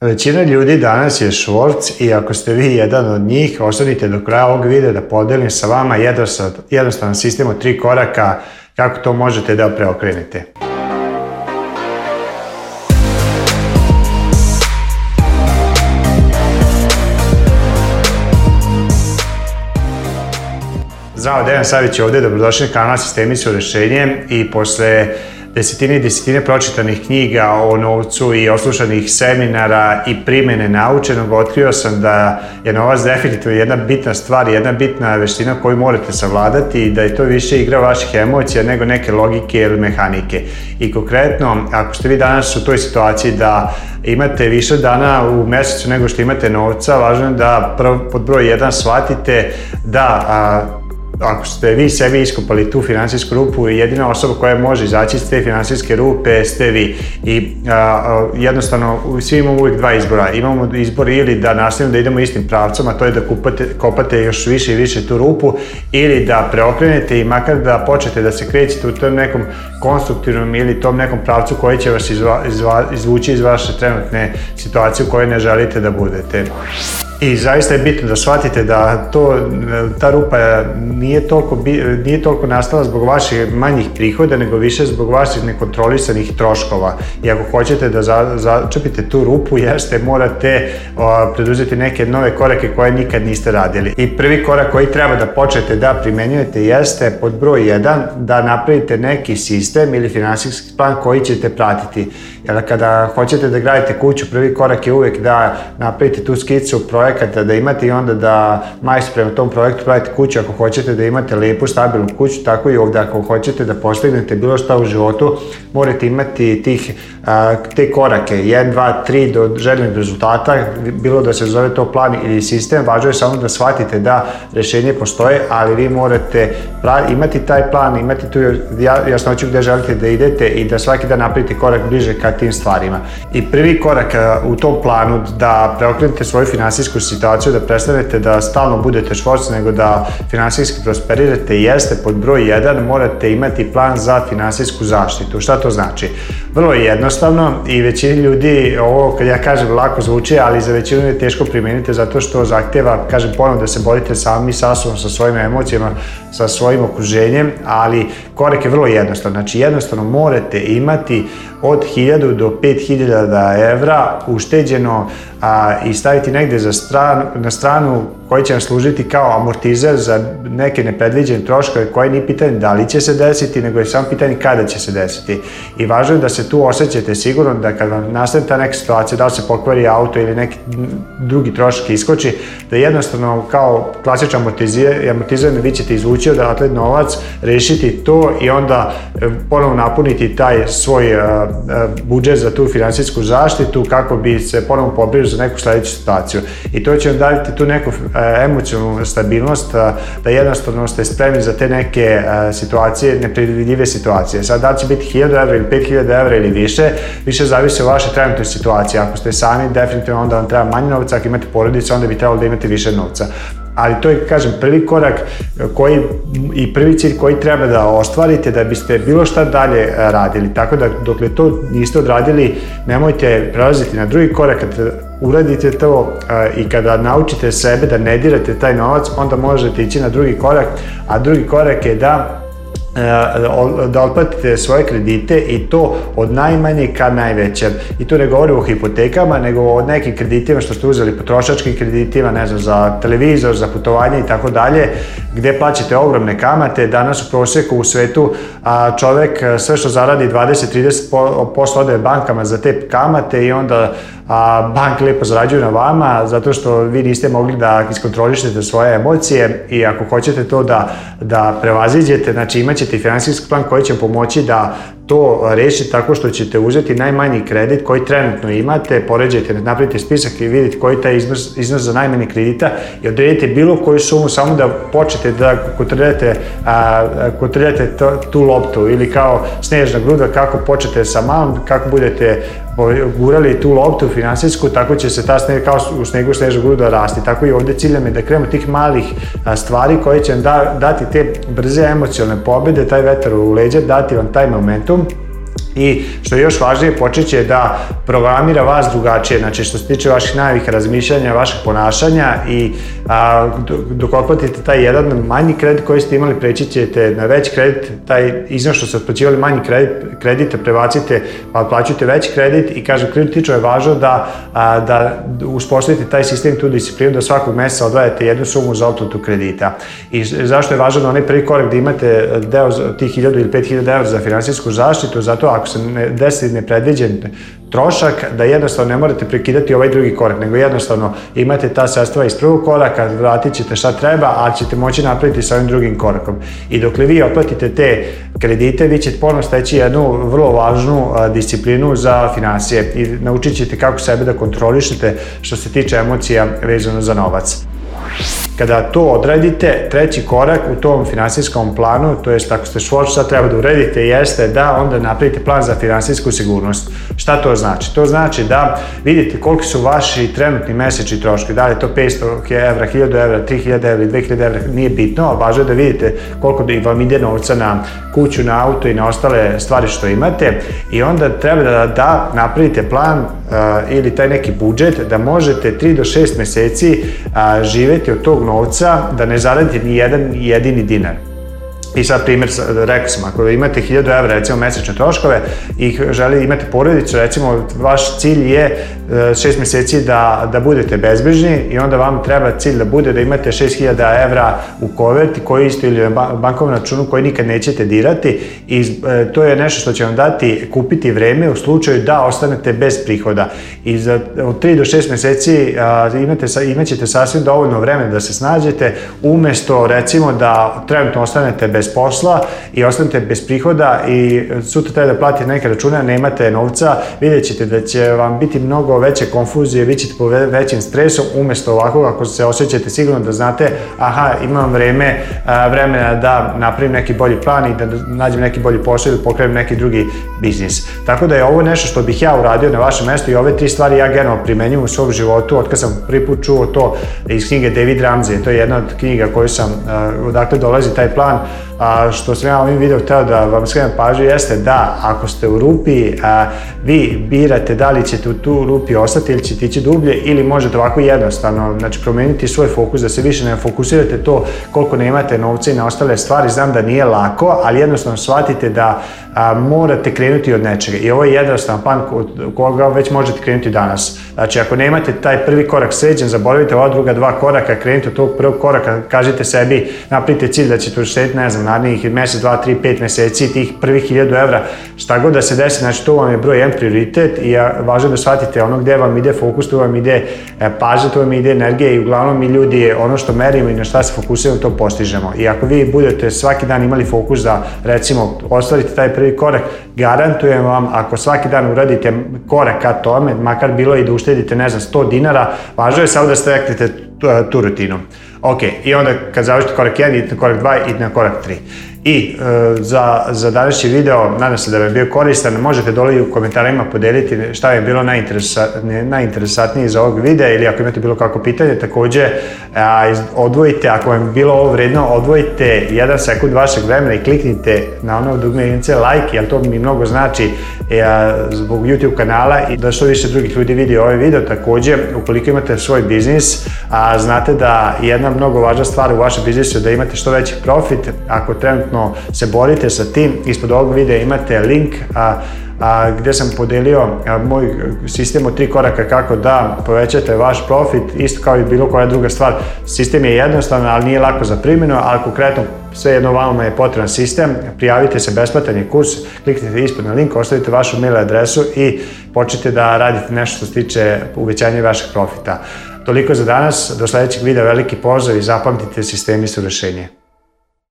Većina ljudi danas je švorc i ako ste vi jedan od njih, ostanite do kraja ovog videa da podelim sa vama jednostavan sistem od tri koraka kako to možete da preokrenete. Zdravo, Dejan Savić je ovde, dobrodošli na kanal Sistemi su rešenje i posle desetine i desetine pročitanih knjiga o novcu i oslušanih seminara i primene naučenog, otkrio sam da je novac definitivno jedna bitna stvar, jedna bitna veština koju morate savladati i da je to više igra vaših emocija nego neke logike ili mehanike. I konkretno, ako ste vi danas u toj situaciji da imate više dana u mesecu nego što imate novca, važno je da prv, pod broj 1 shvatite da a, ako ste vi sebi iskopali tu finansijsku rupu, jedina osoba koja može izaći iz te finansijske rupe ste vi. I a, a, jednostavno, svi imamo uvijek dva izbora. Imamo izbor ili da nastavimo da idemo istim pravcom, a to je da kupate, kopate još više i više tu rupu, ili da preokrenete i makar da počnete da se krećete u tom nekom konstruktivnom ili tom nekom pravcu koji će vas izva, izva, izvući iz vaše trenutne situacije u kojoj ne želite da budete. I zaista je bitno da shvatite da to, ta rupa nije toliko, nije toliko nastala zbog vaših manjih prihoda, nego više zbog vaših nekontrolisanih troškova. I ako hoćete da začepite tu rupu, jeste morate o, preduzeti neke nove korake koje nikad niste radili. I prvi korak koji treba da počnete da primenjujete jeste pod broj 1 da napravite neki sistem ili finansijski plan koji ćete pratiti. Jer kada hoćete da gradite kuću, prvi korak je uvek da napravite tu skicu projekta projekata da imate i onda da majst prema tom projektu pravite kuću ako hoćete da imate lepu, stabilnu kuću, tako i ovde ako hoćete da postignete bilo šta u životu, morate imati tih, te korake, 1, 2, 3 do željenih rezultata, bilo da se zove to plan ili sistem, važno je samo da shvatite da rešenje postoje, ali vi morate imati taj plan, imati tu jasnoću gde želite da idete i da svaki dan napravite korak bliže ka tim stvarima. I prvi korak u tom planu da preokrenete svoju finansijsku finansijsku situaciju da predstavite da stalno budete švorci, nego da finansijski prosperirate, jeste pod broj 1 morate imati plan za finansijsku zaštitu. Šta to znači? Vrlo je jednostavno i većini ljudi ovo, kad ja kažem, lako zvuči, ali za većinu je teško primeniti zato što zahteva, kažem ponovno, da se borite sami sa sobom, sa svojim emocijama, sa svojim okruženjem, ali korek je vrlo jednostavno. Znači, jednostavno morate imati od 1000 do 5000 evra ušteđeno a, i staviti negde za stranu, na stranu koji će nam služiti kao amortizer za neke nepredviđene troškove koje nije pitanje da li će se desiti, nego je samo pitanje kada će se desiti. I važno je da se tu osjećate sigurno da kad vam nastane ta neka situacija, da li se pokvari auto ili neki drugi trošak iskoči, da jednostavno kao klasičan amortizer, amortizer vi ćete izvući odatle novac, rešiti to i onda e, ponovno napuniti taj svoj e, e, budžet za tu finansijsku zaštitu kako bi se ponovno pobrili za neku sledeću situaciju. I to će vam dati tu neku E, emocionalnu stabilnost, e, da jednostavno ste spremni za te neke e, situacije, nepredvidljive situacije. Sad, da će biti 1000 evra ili 5000 evra ili više, više zavisi od vaše trenutne situacije. Ako ste sami, definitivno onda vam treba manje novca, ako imate porodicu, onda bi trebalo da imate više novca ali to je, kažem, prvi korak koji, i prvi cilj koji treba da ostvarite da biste bilo šta dalje radili. Tako da, dokle to niste odradili, nemojte prelaziti na drugi korak uradite to eh, i kada naučite sebe da ne dirate taj novac, onda možete ići na drugi korak, a drugi korak je da eh, da otplatite svoje kredite i to od najmanje ka najvećem. I tu ne govorim o hipotekama, nego o nekim kreditima što ste uzeli, potrošačkim kreditima, ne znam, za televizor, za putovanje i tako dalje, gde plaćate ogromne kamate. Danas u prosjeku u svetu a čovek eh, sve što zaradi 20-30% ode bankama za te kamate i onda a, banke lepo zarađuju na vama zato što vi niste mogli da iskontrolišete svoje emocije i ako hoćete to da, da prevaziđete, znači imat ćete i finansijski plan koji će pomoći da to rešiti tako što ćete uzeti najmanji kredit koji trenutno imate, poređajte, napravite spisak i vidite koji je taj iznos, iznos za najmanji kredita i odredite bilo koju sumu samo da počnete da kotrljate, a, kotrljate to, tu loptu ili kao snežna gruda kako počnete sa malom, kako budete gurali tu loptu finansijsku, tako će se ta snega kao u snegu snežna gruda rasti. Tako i ovde ciljam je da krenemo tih malih stvari koje će vam da, dati te brze emocionalne pobede, taj vetar u leđa, dati vam taj momentum internetu i što je još važnije počeće da programira vas drugačije, znači što se tiče vaših najavih razmišljanja, vašeg ponašanja i a, dok otplatite taj jedan manji kredit koji ste imali, preći ćete na veći kredit, taj iznos što ste otplaćivali manji kredit, kredita prebacite pa otplaćujete veći kredit i kažem, kritično je važno da, a, da uspostavite taj sistem tu disciplinu da svakog meseca odvajate jednu sumu za otplatu kredita. I zašto je važno da onaj prvi korak da imate deo tih 1000 ili 5000 evra za finansijsku zaštitu, zato ako se ne, desi nepredviđen trošak, da jednostavno ne morate prekidati ovaj drugi korak, nego jednostavno imate ta sastava iz prvog koraka, vratit ćete šta treba, ali ćete moći napraviti sa ovim drugim korakom. I dokle vi otplatite te kredite, vi ćete ponovno steći jednu vrlo važnu disciplinu za finansije i naučit ćete kako sebe da kontrolišete što se tiče emocija vezano za novac. Kada to odradite, treći korak u tom finansijskom planu, to jest ako ste svoj šta treba da uredite, jeste da onda napravite plan za finansijsku sigurnost. Šta to znači? To znači da vidite koliki su vaši trenutni mesečni troški, da li je to 500 evra, 1000 evra, 3000 evra, 2000 evra, nije bitno, ali važno je da vidite koliko da vam ide novca na kuću, na auto i na ostale stvari što imate i onda treba da, da napravite plan uh, ili taj neki budžet da možete 3 do 6 meseci uh, eh, živjeti živeti od tog novca, da ne zaradi ni jedan jedini dinar. I sad primjer, rekao sam, ako imate 1000 evra recimo mesečne troškove i želi imate porodicu, recimo vaš cilj je 6 e, meseci da, da budete bezbrižni i onda vam treba cilj da bude da imate 6000 evra u koverti koji isto ili bankovnom računu koji nikad nećete dirati i e, to je nešto što će vam dati kupiti vreme u slučaju da ostanete bez prihoda i za od 3 do 6 meseci a, imate, ćete sasvim dovoljno vremena da se snađete umesto recimo da trenutno ostanete bez bez posla i ostanete bez prihoda i sutra treba da platite neke račune, nemate novca, vidjet ćete da će vam biti mnogo veće konfuzije, vi ćete po većim stresom, umesto ovako ako se osjećate sigurno da znate, aha, imam vreme, vremena da napravim neki bolji plan i da nađem neki bolji posao ili pokrenem neki drugi biznis. Tako da je ovo nešto što bih ja uradio na vašem mestu i ove tri stvari ja generalno primenjujem u svom životu, otkad sam prvi put čuo to iz knjige David Ramsey, to je jedna od knjiga koju sam, odakle dolazi taj plan, A, što sam ja ovim video hteo da vam skrenem pažnju jeste da ako ste u rupi, a, vi birate da li ćete u tu rupi ostati ili ćete ići dublje ili možete ovako jednostavno, znači promeniti svoj fokus, da se više ne fokusirate to koliko nemate novca i na ostale stvari, znam da nije lako, ali jednostavno shvatite da a, morate krenuti od nečega i ovo je jednostavan plan od koga već možete krenuti danas. Znači ako nemate taj prvi korak sređen, zaboravite ova druga dva koraka, krenite od tog prvog koraka, kažite sebi, napravite cilj da ćete uštediti, ne znam, narednih mesec, dva, tri, pet meseci, tih prvih hiljadu evra, šta god da se desi, znači to vam je broj jedan prioritet i ja, važno je da shvatite ono gde vam ide fokus, tu vam ide e, pažnja, tu vam ide energija i uglavnom mi ljudi je ono što merimo i na šta se fokusiramo, to postižemo. I ako vi budete svaki dan imali fokus da recimo ostvarite taj prvi korak, garantujem vam ako svaki dan uradite korak ka tome, makar bilo i da uštedite ne znam 100 dinara, važno je samo da steknete tu, tu rutinu. Ok, i onda kad završite korak 1, idete na korak 2, i na korak 3. I e, za, za današnji video, nadam se da vam je bio koristan, možete dole u komentarima podeliti šta je bilo najinteresa, najinteresantnije iz ovog videa ili ako imate bilo kako pitanje, takođe a, odvojite, ako vam je bilo ovo vredno, odvojite jedan sekund vašeg vremena i kliknite na ono dugme like, jer to mi mnogo znači e, zbog YouTube kanala i da što više drugih ljudi vidi ovaj video. Takođe, ukoliko imate svoj biznis, a, znate da jedna mnogo važna stvar u vašem biznisu je da imate što veći profit, ako trenutno dodatno se borite sa tim. Ispod ovog videa imate link a, a, gde sam podelio a, moj sistem od tri koraka kako da povećate vaš profit, isto kao i bilo koja druga stvar. Sistem je jednostavan, ali nije lako za primjenu, ali konkretno sve jedno vama je potreban sistem, prijavite se, besplatan je kurs, kliknite ispod na link, ostavite vašu mail adresu i počnite da radite nešto što se tiče uvećanja vašeg profita. Toliko za danas, do sledećeg videa veliki pozdrav i zapamtite sistemi su rešenje.